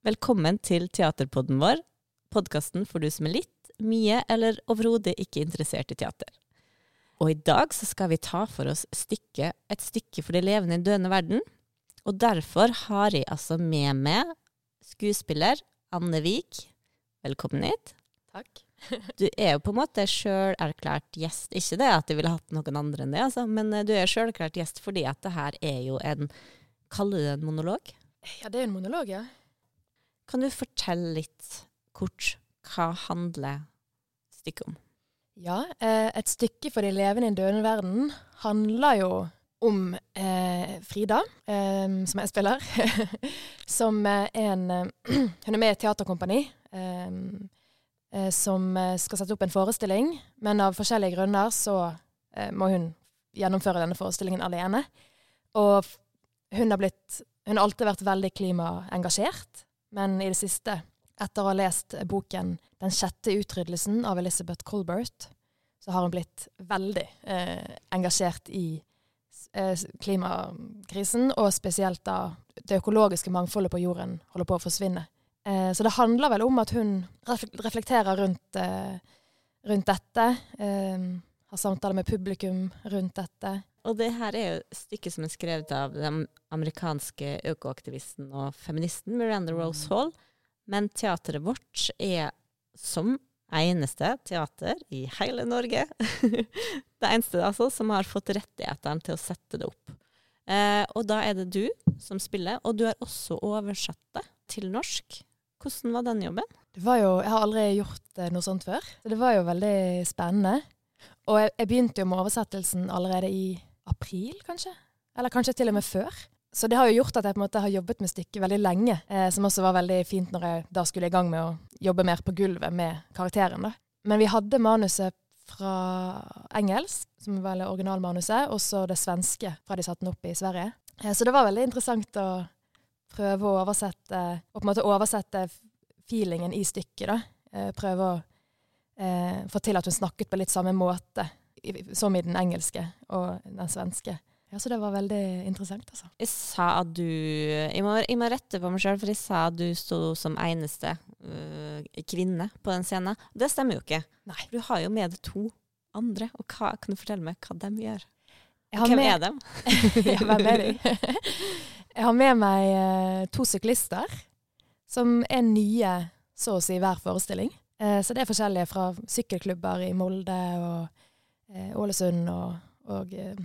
Velkommen til teaterpodden vår, podkasten for du som er litt, mye eller overhodet ikke interessert i teater. Og i dag så skal vi ta for oss stykke, et stykke for de levende i døende verden. Og derfor har jeg altså med meg skuespiller Anne Vik. Velkommen hit. Takk. Du er jo på en måte sjølerklært gjest. Ikke det at jeg ville hatt noen andre enn det, altså, men eh, du er sjølerklært gjest fordi at det her er jo en Kaller du det en monolog? Ja, det er en monolog, ja. Kan du fortelle litt kort hva handler stykket om? Ja, eh, et stykke for de levende i en døende verden handler jo om eh, Frida, eh, som jeg spiller, som er en eh, Hun er med i et teaterkompani eh, eh, som eh, skal sette opp en forestilling, men av forskjellige grunner så eh, må hun gjennomføre denne forestillingen alene. Og hun har blitt Hun har alltid vært veldig klimaengasjert, men i det siste, etter å ha lest boken 'Den sjette utryddelsen' av Elizabeth Colbert, så har hun blitt veldig eh, engasjert i eh, klimakrisen, og spesielt da det økologiske mangfoldet på jorden holder på å forsvinne. Eh, så det handler vel om at hun reflekterer rundt, eh, rundt dette. Eh, har samtaler med publikum rundt dette. Og det her er jo stykket som er skrevet av den amerikanske økoaktivisten og feministen Miranda Rose Hall. Men teateret vårt er som eneste teater i hele Norge det eneste altså, som har fått rettighetene til å sette det opp. Eh, og da er det du som spiller, og du har også oversatt det til norsk. Hvordan var den jobben? Det var jo, Jeg har aldri gjort eh, noe sånt før, så det var jo veldig spennende. Og jeg, jeg begynte jo med oversettelsen allerede i april, kanskje? Eller kanskje til og med før. Så det har jo gjort at jeg på en måte har jobbet med stykket veldig lenge, eh, som også var veldig fint når jeg da skulle i gang med å jobbe mer på gulvet med karakteren. da. Men vi hadde manuset fra engelsk, som vel originalmanuset, og så det svenske fra de satte den opp i Sverige. Eh, så det var veldig interessant å prøve å oversette, på en måte oversette feelingen i stykket, da. Eh, prøve å eh, få til at hun snakket på litt samme måte som i den engelske og den svenske. Ja, Så det var veldig interessant, altså. Jeg sa at du Jeg må, jeg må rette på meg sjøl, for jeg sa at du sto som eneste øh, kvinne på den scenen. Det stemmer jo ikke. Nei. Du har jo med deg to andre. Og hva, kan du fortelle meg hva de gjør? Jeg har Hvem med- er dem? ja, hvem er de? jeg har med meg eh, to syklister som er nye så å si hver forestilling. Eh, så det er forskjellige fra sykkelklubber i Molde og eh, Ålesund og, og eh,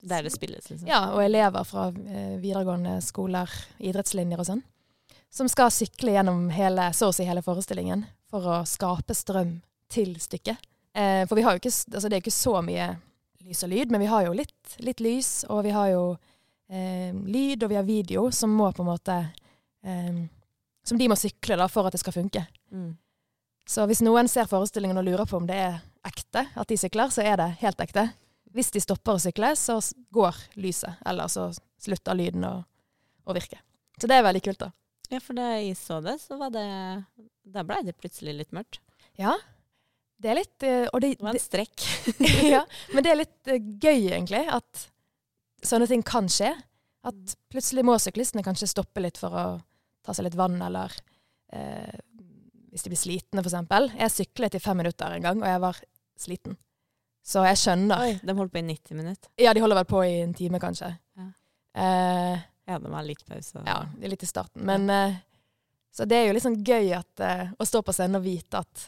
Der det spilles, liksom. Ja, og elever fra videregående skoler, idrettslinjer og sånn, som skal sykle gjennom hele, så å si hele forestillingen for å skape strøm til stykket. For vi har jo ikke, altså det er ikke så mye lys og lyd, men vi har jo litt, litt lys, og vi har jo eh, lyd, og vi har video, som må på en måte eh, Som de må sykle da, for at det skal funke. Mm. Så hvis noen ser forestillingen og lurer på om det er ekte at de sykler, så er det helt ekte. Hvis de stopper å sykle, så går lyset, eller så slutter lyden å, å virke. Så det er veldig kult, da. Ja, for da jeg så det, så var det Da blei det plutselig litt mørkt. Ja, det er litt eh, Og det, Det var en strekk. ja, men det er litt eh, gøy, egentlig, at sånne ting kan skje. At plutselig må syklistene kanskje stoppe litt for å ta seg litt vann, eller eh, hvis de blir slitne, f.eks. Jeg syklet i fem minutter en gang, og jeg var sliten. Så jeg skjønner. Oi, de holdt på i 90 minutter. Ja, de holder vel på i en time, kanskje. Ja. Eh, Ja, de har litt pause. ja, det litt i starten. Men eh, Så det er jo litt sånn gøy at, eh, å stå på scenen og vite at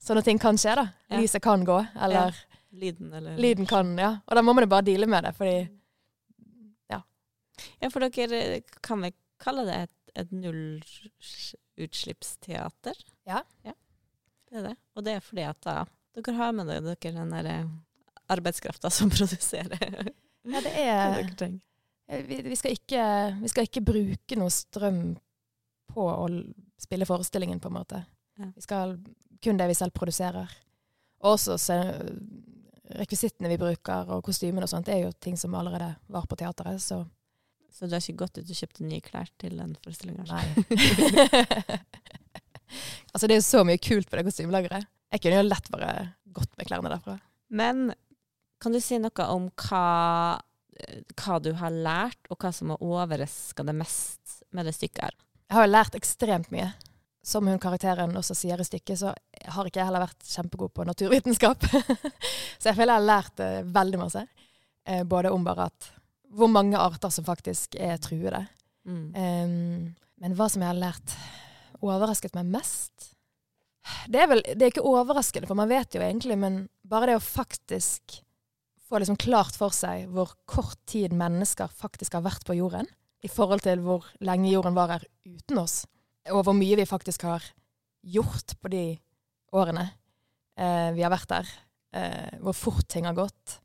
sånne ting kan skje, da. Ja. Lyset kan gå, eller Lyden, eller lyden kan Ja. Og da må man jo bare deale med det, fordi Ja, Ja, for dere kan vi kalle det et, et nullutslippsteater? Ja. Det er det. Og det er fordi at da dere har med dere den der arbeidskrafta som produserer Ja, det er. Eh, vi, vi, skal ikke, vi skal ikke bruke noe strøm på å spille forestillingen, på en måte. Ja. Vi skal kun det vi selv produserer. Og også se- rekvisittene vi bruker, og kostymene og sånt, det er jo ting som allerede var på teateret, så Så du har ikke gått ut og kjøpt nye klær til den forestillinga? Nei. altså, det er jo så mye kult på det kostymelageret. Jeg kunne jo lett bare gått med klærne derfra. Men kan du si noe om hva, hva du har lært, og hva som har overraska deg mest med det stykket her? jeg har jo lært ekstremt mye. Som hun karakteren også sier i stykket, så har ikke jeg heller vært kjempegod på naturvitenskap. så jeg føler jeg har lært eh, veldig masse. Eh, både om bare at hvor mange arter som faktisk er truede. Mm. Um, men hva som jeg har lært overrasket meg mest Det er vel det er ikke overraskende, for man vet jo egentlig, men bare det å faktisk få liksom klart for seg hvor kort tid mennesker faktisk har vært på jorden, i forhold til hvor lenge jorden var her uten oss, og hvor mye vi faktisk har gjort på de årene eh, vi har vært der, eh, hvor fort ting har gått.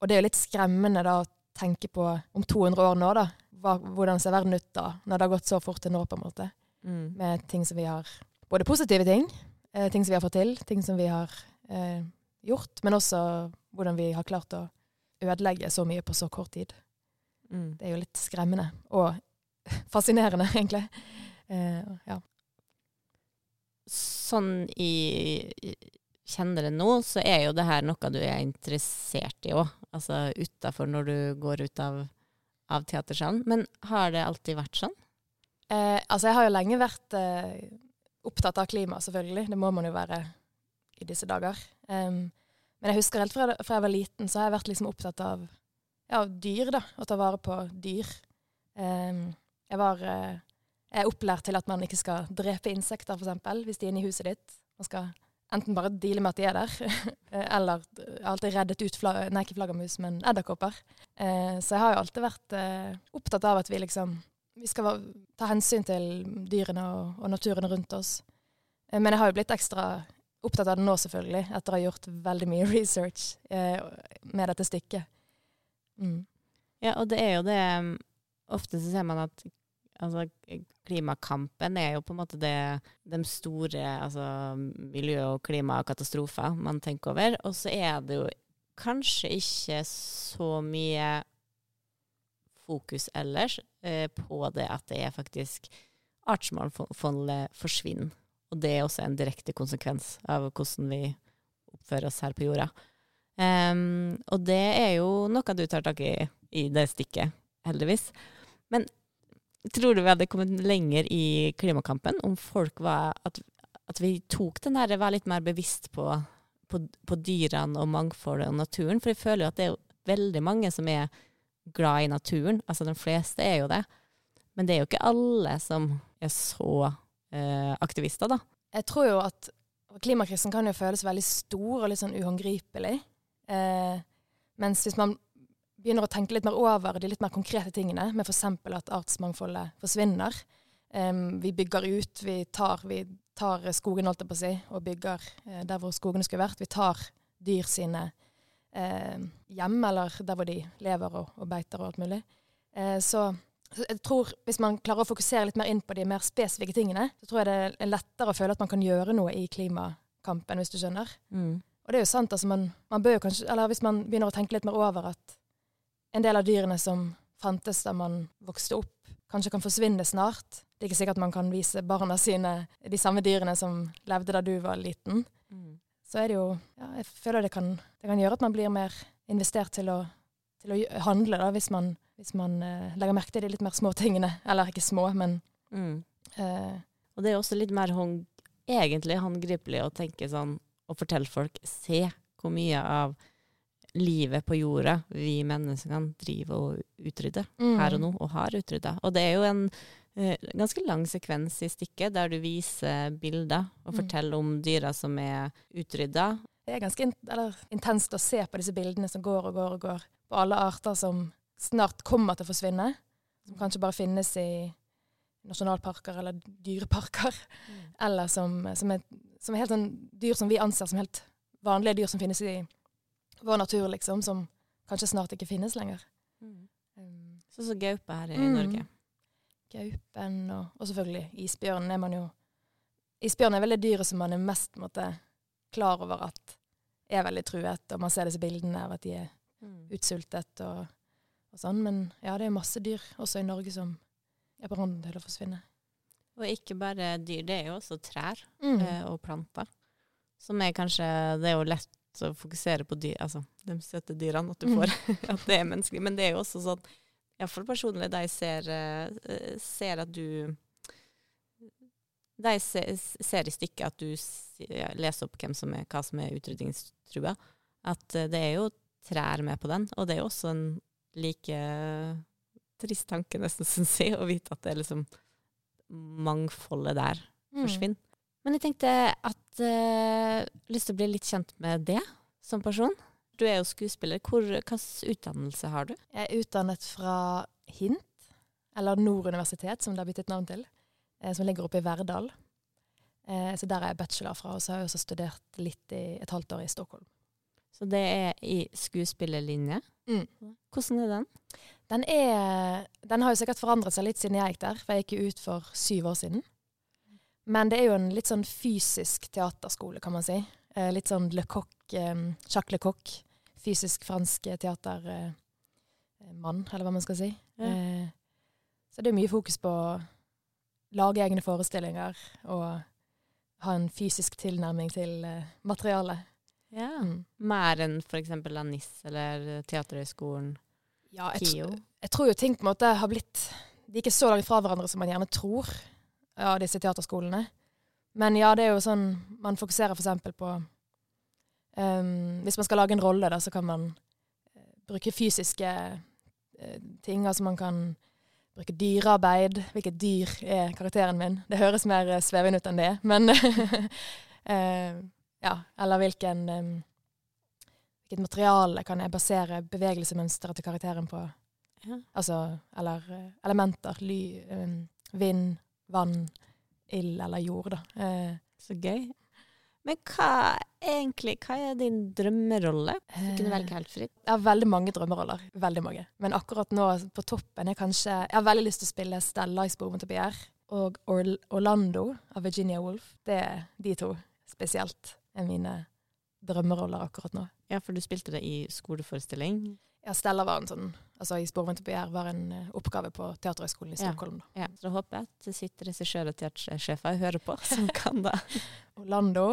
Og det er jo litt skremmende da å tenke på om 200 år nå, da. Hva, hvordan ser verden ut da, når det har gått så fort til nå, på en måte. Mm. Med ting som vi har Både positive ting, eh, ting som vi har fått til, ting som vi har eh, gjort, men også hvordan vi har klart å ødelegge så mye på så kort tid. Mm. Det er jo litt skremmende. Og fascinerende, egentlig. Eh, ja. Sånn i kjenner det nå, så er jo det her noe du er interessert i òg. Altså utafor når du går ut av, av teatersalen. Men har det alltid vært sånn? Eh, altså, jeg har jo lenge vært eh, opptatt av klima, selvfølgelig. Det må man jo være i disse dager. Um, men jeg husker helt fra, fra, jeg var liten, så har jeg vært liksom opptatt av ja, dyr, da. Å ta vare på dyr. Um, jeg var eh, jeg er opplært til at man ikke skal drepe insekter, f.eks., hvis de er inne i huset ditt. Man skal enten bare deale med at de er der, eller jeg har alltid reddet ut nei, ikke flaggermus, men edderkopper. Eh, så jeg har jo alltid vært eh, opptatt av at vi liksom vi skal ta hensyn til dyrene og, og naturen rundt oss. Men jeg har jo blitt ekstra opptatt av det nå, selvfølgelig, etter å ha gjort veldig mye research eh, med dette stykket. Mm. Ja, og det er jo det Ofte så ser man at altså, klimakampen er jo på en måte det de store altså, miljø- og klimakatastrofer man tenker over. Og så er det jo kanskje ikke så mye fokus ellers eh, på det at det er faktisk artsmangfoldet forsvinner. Og det er også en direkte konsekvens av hvordan vi oppfører oss her på jorda. Um, og det er jo noe du tar tak i i det stikket, heldigvis. Men tror du vi hadde kommet lenger i klimakampen om folk var At, at vi tok den der, var litt mer bevisst på, på, på dyrene og mangfoldet og naturen? For jeg føler jo at det er veldig mange som er glad i naturen. Altså de fleste er jo det. Men det er jo ikke alle som er så eh, aktivister, da. Jeg tror jo at klimakrisen kan jo føles veldig stor og litt sånn uhåndgripelig. Eh, mens hvis man begynner å tenke litt mer over de litt mer konkrete tingene, med f.eks. at artsmangfoldet forsvinner. Um, vi bygger ut, vi tar, vi tar skogen holdt jeg på å si, og bygger uh, der hvor skogene skulle vært. Vi tar dyr sine uh, hjem, eller der hvor de lever og, og beiter og alt mulig. Uh, så, så, jeg tror hvis man klarer å fokusere litt mer inn på de mer spesifikke tingene, så tror jeg det er lettere å føle at man kan gjøre noe i klimakampen, hvis du skjønner. Mm. Og det er jo sant, altså man, man bør jo kanskje, eller hvis man begynner å tenke litt mer over at en del av dyrene som fantes da man vokste opp, kanskje kan forsvinne snart. Det er ikke sikkert man kan vise barna sine de samme dyrene som levde da du var liten. Mm. Så er det jo ja, Jeg føler det kan, det kan gjøre at man blir mer investert til å, til å handle, da, hvis man, hvis man uh, legger merke til de litt mer små tingene. Eller ikke små, men Mm. uh, Og det er også litt mer hånd, egentlig håndgripelig å tenke sånn og fortelle folk se hvor mye av livet på jorda vi menneskene driver og utrydder mm. her og nå, og har utrydda. Og det er jo en uh, ganske lang sekvens i stykket der du viser bilder og Mm. forteller om dyra som er utrydda. Det er ganske in eller, intenst å se på disse bildene som går og går og går. På alle arter som snart kommer til å forsvinne. Som kanskje bare finnes i nasjonalparker eller dyreparker. Eller som, som, er, som er helt sånn dyr som vi anser som helt vanlige dyr som finnes i vår natur, liksom. Som kanskje snart ikke finnes lenger. Um, Sånn som gaupe her i Mm. Norge. gaupen og, og selvfølgelig isbjørnen er man jo Isbjørnen er vel det dyret som man er mest måtte, klar over at er veldig truet, og man ser disse bildene av at de er Mm. utsultet og, og sånn. Men ja, det er masse dyr også i Norge som er på randen til å forsvinne. Og ikke bare dyr, det er jo også trær Mm. eh, og planter. Som er kanskje Det er jo lett å fokusere på dyr, altså de søte dyrene, at du Mm. får at det er menneskelig. Men det er jo også sånn, iallfall personlig, jeg ser, eh, ser at du De se- ser i stykket at du leser opp som er, hva som er utrydningstrua. At eh, det er jo trær med på den, og det er jo også en like trist tanke, nesten, syns jeg, å vite at det er liksom mangfoldet der Mm. Men jeg tenkte at uh, lyst til å bli litt kjent med det som person. Du er jo skuespiller. Hvor, hvilken utdannelse har du? Jeg er utdannet fra HINT, eller Nord universitet, som det har byttet navn til, eh, som ligger oppe i Verdal. Eh, så der er jeg bachelor fra, og så har jeg også studert litt i et halvt år i Stockholm. Så det er i skuespillerlinje. Mm. Hvordan er den? Den, er, den har jo sikkert forandret seg litt siden jeg gikk der, for jeg gikk jo ut for syv år siden. Men det er jo en litt sånn fysisk teaterskole, kan man si. Eh, litt sånn Le Coq, eh, Jacques Le Coq. Fysisk fransk teatermann, eh, eller hva man skal si. Ja. Eh, så det er mye fokus på å lage egne forestillinger og ha en fysisk tilnærming til eh, materialet. Ja. Mm. Mer enn f.eks. Lanis eller Teaterhøgskolen, Ja, jeg, tr- KIO. jeg tror jo ting på en måte har blitt De er ikke så langt fra hverandre som man gjerne tror, ja, disse teaterskolene. Men ja, det er jo sånn Man fokuserer f.eks. på um, Hvis man skal lage en rolle, da, så kan man eh, bruke fysiske uh, ting. Altså man kan bruke dyrearbeid. Hvilket dyr er karakteren min? Det høres mer eh, svevende ut enn det, men uh, Ja. Eller hvilken um, Hvilket materiale kan jeg basere bevegelsemønsteret til karakteren på? Ja. Altså, eller elementer. Ly, um, vind, vann, ild eller jord, da. Eh, Så gøy. Men hva egentlig, hva er din drømmerolle? Du kunne velge helt fritt. Jeg har veldig mange drømmeroller. Veldig mange. Men akkurat nå på toppen er kanskje Jeg har veldig lyst til å spille Stella i Sporven til Pierre og Orl Orlando av Virginia Woolf. Det er de to spesielt er mine drømmeroller akkurat nå. Ja, for du spilte det i skoleforestilling. Ja, Stella var en sånn Altså i Sporven til begjær var en eh, oppgave på Teaterhøgskolen i. Stockholm. Ja. Ja, så da håper jeg at det sitter regissør og teatersjefer og hører på, som kan det. Orlando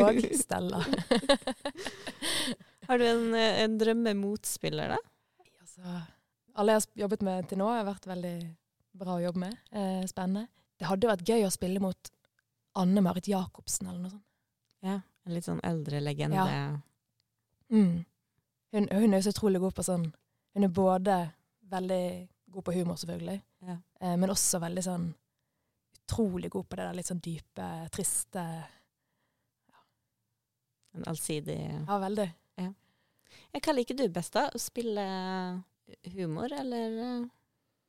og Stella. Har du en, eh, en drømmemotspiller, da? Altså, alle jeg har jobbet med til nå, har vært veldig bra å jobbe med. Eh, spennende. Det hadde vært gøy å spille mot Anne Marit Jacobsen eller noe sånt. Ja, en litt sånn eldre legende. Ja. Mm. Hun, hun er så utrolig god på sånn Hun er både veldig god på humor, selvfølgelig, Ja. eh, men også veldig sånn utrolig god på det der litt sånn dype, triste En allsidig Ja, veldig. ja, Hva liker du best, da? Å spille humor eller eh,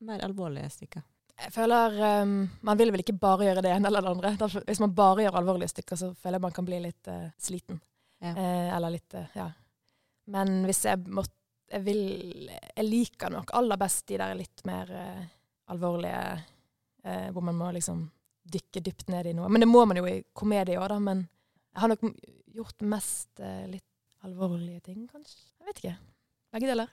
mer alvorlige stykker? Jeg føler um, Man vil vel ikke bare gjøre det ene eller det andre. Hvis man bare gjør alvorlige stykker, så føler jeg man kan bli litt uh, sliten. Ja. Eh, eller litt uh, Ja. Men hvis jeg måtte Jeg vil Jeg liker nok aller best de der litt mer eh, alvorlige eh, Hvor man må liksom dykke dypt ned i noe. Men det må man jo i komedie òg, da. Men jeg har nok gjort mest eh, litt alvorlige ting, kanskje. Jeg vet ikke. Begge deler.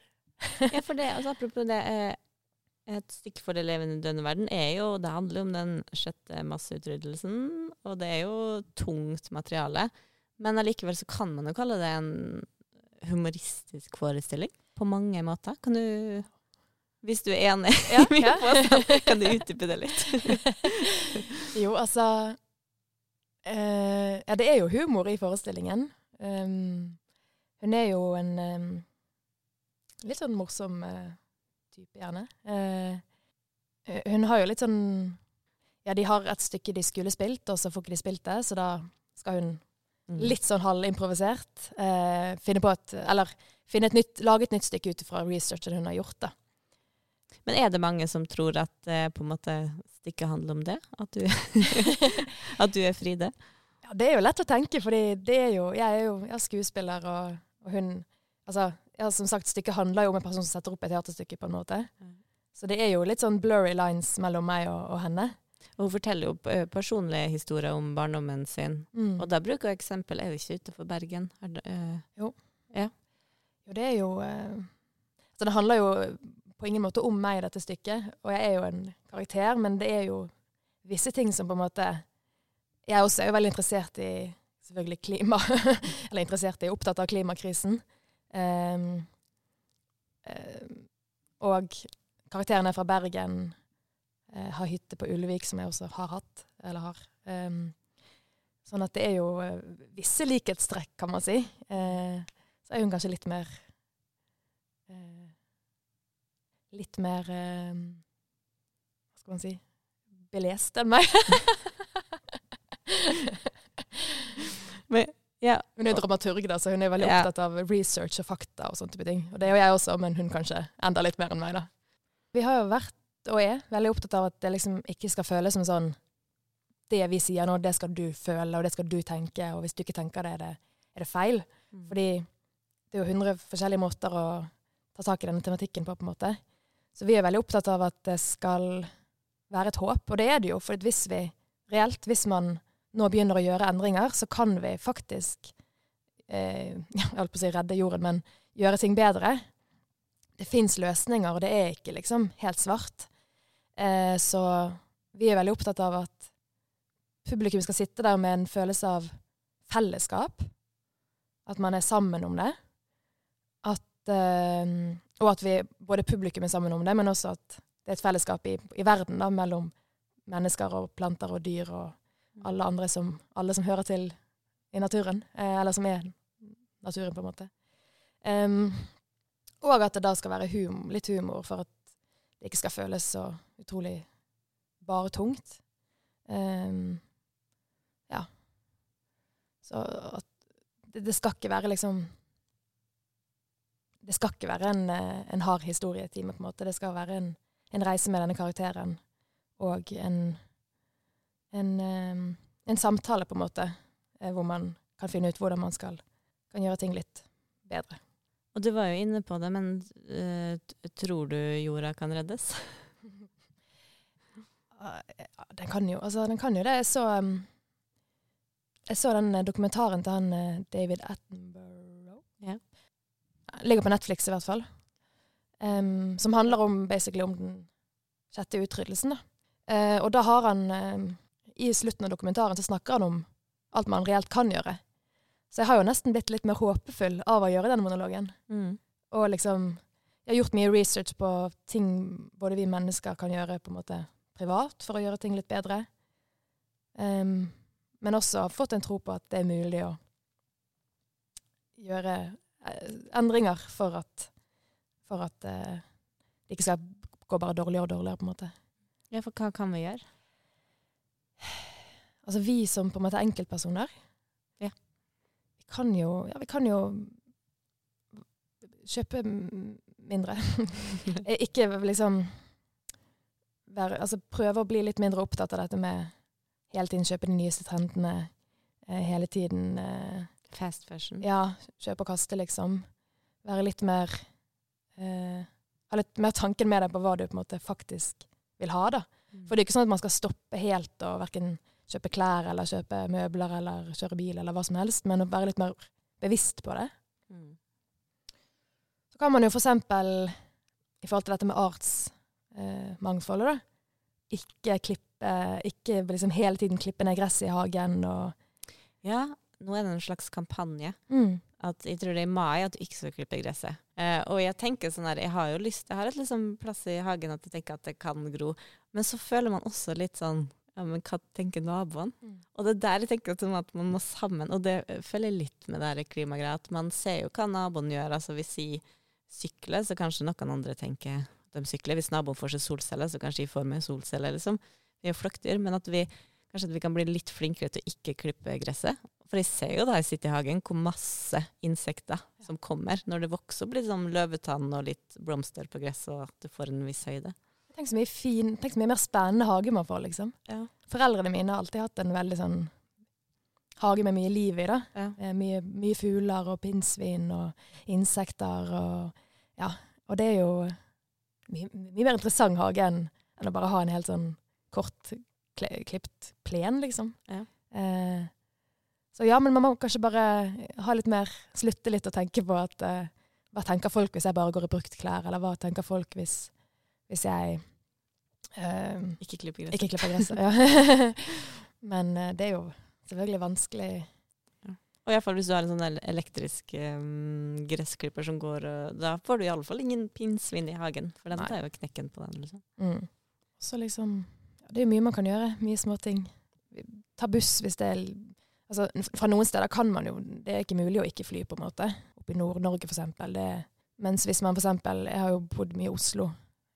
Ja, for det, altså, apropos det, eh, et stykke for det levende døende verden er jo, det handler jo om den sjette masseutryddelsen, og det er jo tungt materiale. Men allikevel så kan man jo kalle det en humoristisk forestilling, på mange måter. Kan du, hvis du er enig Ja, i min ja. påstand, kan du utdype det litt? Jo, altså eh, Ja, det er jo humor i forestillingen. Um, hun er jo en um, litt sånn morsom uh, type, gjerne. Uh, hun har jo litt sånn Ja, de har et stykke de skulle spilt, og så får ikke de spilt det, så da skal hun. Litt sånn halvimprovisert eh, finne på et Eller finne et nytt, lage et nytt stykke ut fra researchen hun har gjort, da. Men er det mange som tror at eh, på en måte stykket handler om det? At du, at du er Fride? Ja, det er jo lett å tenke, fordi det er jo, jeg er jo jeg er skuespiller, og, og hun Altså, ja, som sagt, stykket handler jo om en person som setter opp et teaterstykke, på en måte. Mm. Så det er jo litt sånn blurry lines mellom meg og, og henne. Og hun forteller jo eh, personlige historier om barndommen sin. Mm. Og da bruker hun eksempel Er det ikke utenfor Bergen? Er det, øh, Jo, det er jo øh, Så det handler jo på ingen måte om meg, i dette stykket. Og jeg er jo en karakter, men det er jo visse ting som på en måte Jeg også er jo veldig interessert i selvfølgelig klima. Eller interessert i, opptatt av klimakrisen. Um, um, og karakteren er fra Bergen. Eh, har hytte på Ulvik, som jeg også har hatt, eller har. Um, sånn at det er jo eh, visse likhetstrekk, kan man si. Uh, så er hun kanskje litt mer uh, Litt mer eh, Hva skal man si belest enn meg. Men, ja. Hun er dramaturg, da, så hun er veldig Ja. opptatt av research og fakta og sånne type ting. Og det er jo jeg også, men hun kanskje enda litt mer enn meg, da. Vi har jo vært, og er, veldig opptatt av at det liksom ikke skal føles som sånn Det vi sier nå, det skal du føle, og det skal du tenke, og hvis du ikke tenker det, er det, er det feil. Mm. Fordi det er jo hundre forskjellige måter å ta tak i denne tematikken på, på en måte. Så vi er veldig opptatt av at det skal være et håp, og det er det jo. For hvis vi reelt, hvis man nå begynner å gjøre endringer, så kan vi faktisk eh, Jeg holdt på å si redde jorden, men gjøre ting bedre. Det fins løsninger, og det er ikke liksom helt svart. Eh, så vi er veldig opptatt av at publikum skal sitte der med en følelse av fellesskap. At man er sammen om det. At, eh, og at vi, både publikum er sammen om det, men også at det er et fellesskap i, i verden da, mellom mennesker og planter og dyr og alle andre som, alle som hører til i naturen. Eh, eller som er naturen, på en måte. Um, og at det da skal være hum, litt humor, for at det ikke skal føles så utrolig bare tungt. Um, ja. Så at det, det skal ikke være liksom Det skal ikke være en, eh, en hard historietime, på en måte. Det skal være en, en reise med denne karakteren og en, en, em, en samtale, på en måte, eh, hvor man kan finne ut hvordan man skal kan gjøre ting litt bedre. Og du var jo inne på det, men uh, tror du jorda kan reddes? Ja, den kan jo, altså, den kan jo det. Jeg så, um, jeg så den eh, dokumentaren til han eh, David Attenborough. Ja. Ligger på Netflix i hvert fall. Um, som handler om, basically om den sjette utryddelsen. Da. Uh, og da har han um, I slutten av dokumentaren så snakker han om alt man reelt kan gjøre. Så jeg har jo nesten blitt litt mer håpefull av å gjøre den monologen. Mm. Og liksom Jeg har gjort mye research på ting både vi mennesker kan gjøre på en måte privat for å gjøre ting litt bedre. Um, men også fått en tro på at det er mulig å gjøre eh, endringer for at, for at uh, det ikke skal gå bare dårligere og dårligere, på en måte. Ja, for hva kan vi gjøre? Altså vi som på en måte enkeltpersoner, kan jo, ja, vi kan jo kjøpe mindre. Eh, ikke liksom være, altså prøve å bli litt mindre opptatt av dette med hele tiden kjøpe de nyeste trendene. Eh, hele tiden eh, Fast fashion. ja, kjøpe og kaste, liksom. Være litt mer eh, Ha litt mer tanken med deg på hva du på en måte faktisk vil ha, da. Mm. For det er ikke sånn at man skal stoppe helt og verken kjøpe klær eller kjøpe møbler eller kjøre bil eller hva som helst, men å være litt mer bevisst på det. Mm. Så kan man jo eksempel, i forhold til dette med artsmangfoldet, da, ikke klippe, ikke liksom hele tiden klippe ned gresset i hagen og Ja, nå er det en slags kampanje. mm. At jeg tror det er i mai at du ikke skal klippe gresset. Eh, og jeg tenker sånn her, jeg har jo lyst, jeg har et liksom plass i hagen at jeg tenker at det kan gro. Men så føler man også litt sånn, ja, men hva tenker naboen? Mm. Og det er der jeg tenker at man må sammen, og det følger litt med det klimagreia, at man ser jo hva naboen gjør. Altså hvis jeg sykler, så kanskje noen andre tenker de sykler. Hvis naboen får seg solceller, så kanskje jeg får meg solceller, liksom. Vi er flokkdyr, men at vi kanskje at vi kan bli litt flinkere til å ikke klippe gresset. For jeg ser jo da jeg sitter i hagen, hvor masse insekter som kommer. Når det vokser, blir det sånn løvetann og litt blomster på gresset, og at du får en viss høyde. Tenk så mye fin, tenk så mye mer spennende hage man får, liksom. Ja. Foreldrene mine har alltid hatt en veldig sånn hage med mye liv i, da. Ja. Eh, Mye, mye fugler og pinnsvin og insekter og Ja. Og det er jo mye, mye mer interessant hage enn enn å bare ha en helt sånn kort kle, klipt plen, liksom. Ja. Eh, så ja, men man må kanskje bare ha litt mer Slutte litt å tenke på at eh, Hva tenker folk hvis jeg bare går i brukt klær, eller hva tenker folk hvis, hvis jeg eh, Ikke klippe gresset. ikke klippe gresset. Ja. Men uh, det er jo selvfølgelig vanskelig. Og iallfall hvis du har en sånn elektrisk um, gressklipper som går, uh, da får du iallfall ingen pinnsvin i hagen, for den Nei. tar jo knekken på den. liksom. Mm. Så liksom ja, Det er mye man kan gjøre. Mye småting. Ta buss hvis det er Altså, fra noen steder kan man jo Det er ikke mulig å ikke fly, på en måte. Oppe i Nord-Norge, for eksempel. Det, mens hvis man for eksempel Jeg har jo bodd mye i Oslo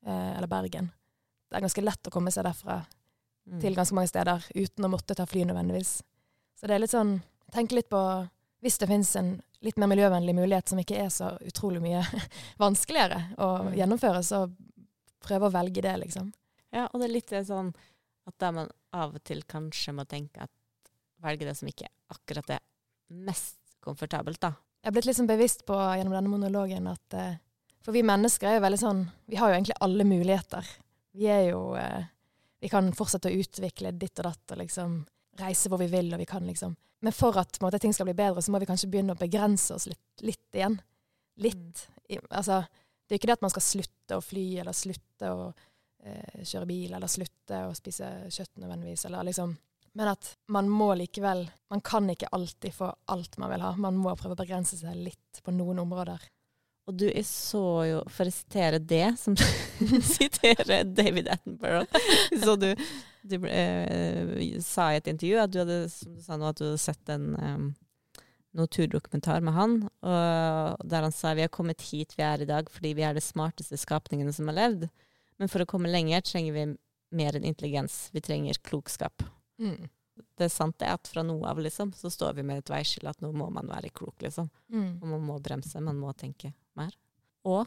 eh, eller Bergen. Det er ganske lett å komme seg derfra Mm. til ganske mange steder uten å måtte ta fly nødvendigvis. Så det er litt sånn Tenk litt på Hvis det finnes en litt mer miljøvennlig mulighet som ikke er så utrolig mye vanskeligere å Mm. gjennomføre, så prøve å velge det, liksom. Ja, og det er litt sånn at da man av og til kanskje må tenke at velge det som ikke akkurat er mest komfortabelt, da. Jeg er blitt litt sånn bevisst på gjennom denne monologen at eh, For vi mennesker er jo veldig sånn Vi har jo egentlig alle muligheter. Vi er jo eh, Vi kan fortsette å utvikle ditt og datt og liksom reise hvor vi vil, og vi kan liksom Men for at måte, ting skal bli bedre, så må vi kanskje begynne å begrense oss litt, litt igjen. Litt. I, altså, det er jo ikke det at man skal slutte å fly, eller slutte å eh, kjøre bil, eller slutte å spise kjøtt nødvendigvis, eller liksom men at man må likevel Man kan ikke alltid få alt man vil ha. Man må prøve å begrense seg litt på noen områder. Og du, jeg så jo, for å sitere det, som siterer David Attenborough Så du, du eh, sa i et intervju at du hadde, som du sa nå, at du hadde sett en um, naturdokumentar med han, og der han sa vi har kommet hit vi er i dag fordi vi er de smarteste skapningene som har levd. Men for å komme lenger trenger vi mer enn intelligens. Vi trenger klokskap. Mm. Det er sant det at fra nå av liksom, så står vi med et veiskille at nå må man være klok, liksom. Mm. Og man må bremse, man må tenke mer. Og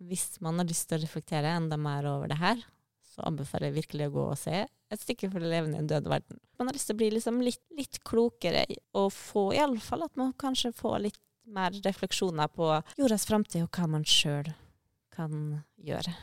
hvis man har lyst til å reflektere enda mer over det her, så anbefaler jeg virkelig å gå og se et stykke for det levende i en død verden. Man har lyst til å bli liksom litt, litt klokere, og få iallfall at man kanskje får litt mer refleksjoner på jordas framtid og hva man sjøl kan gjøre.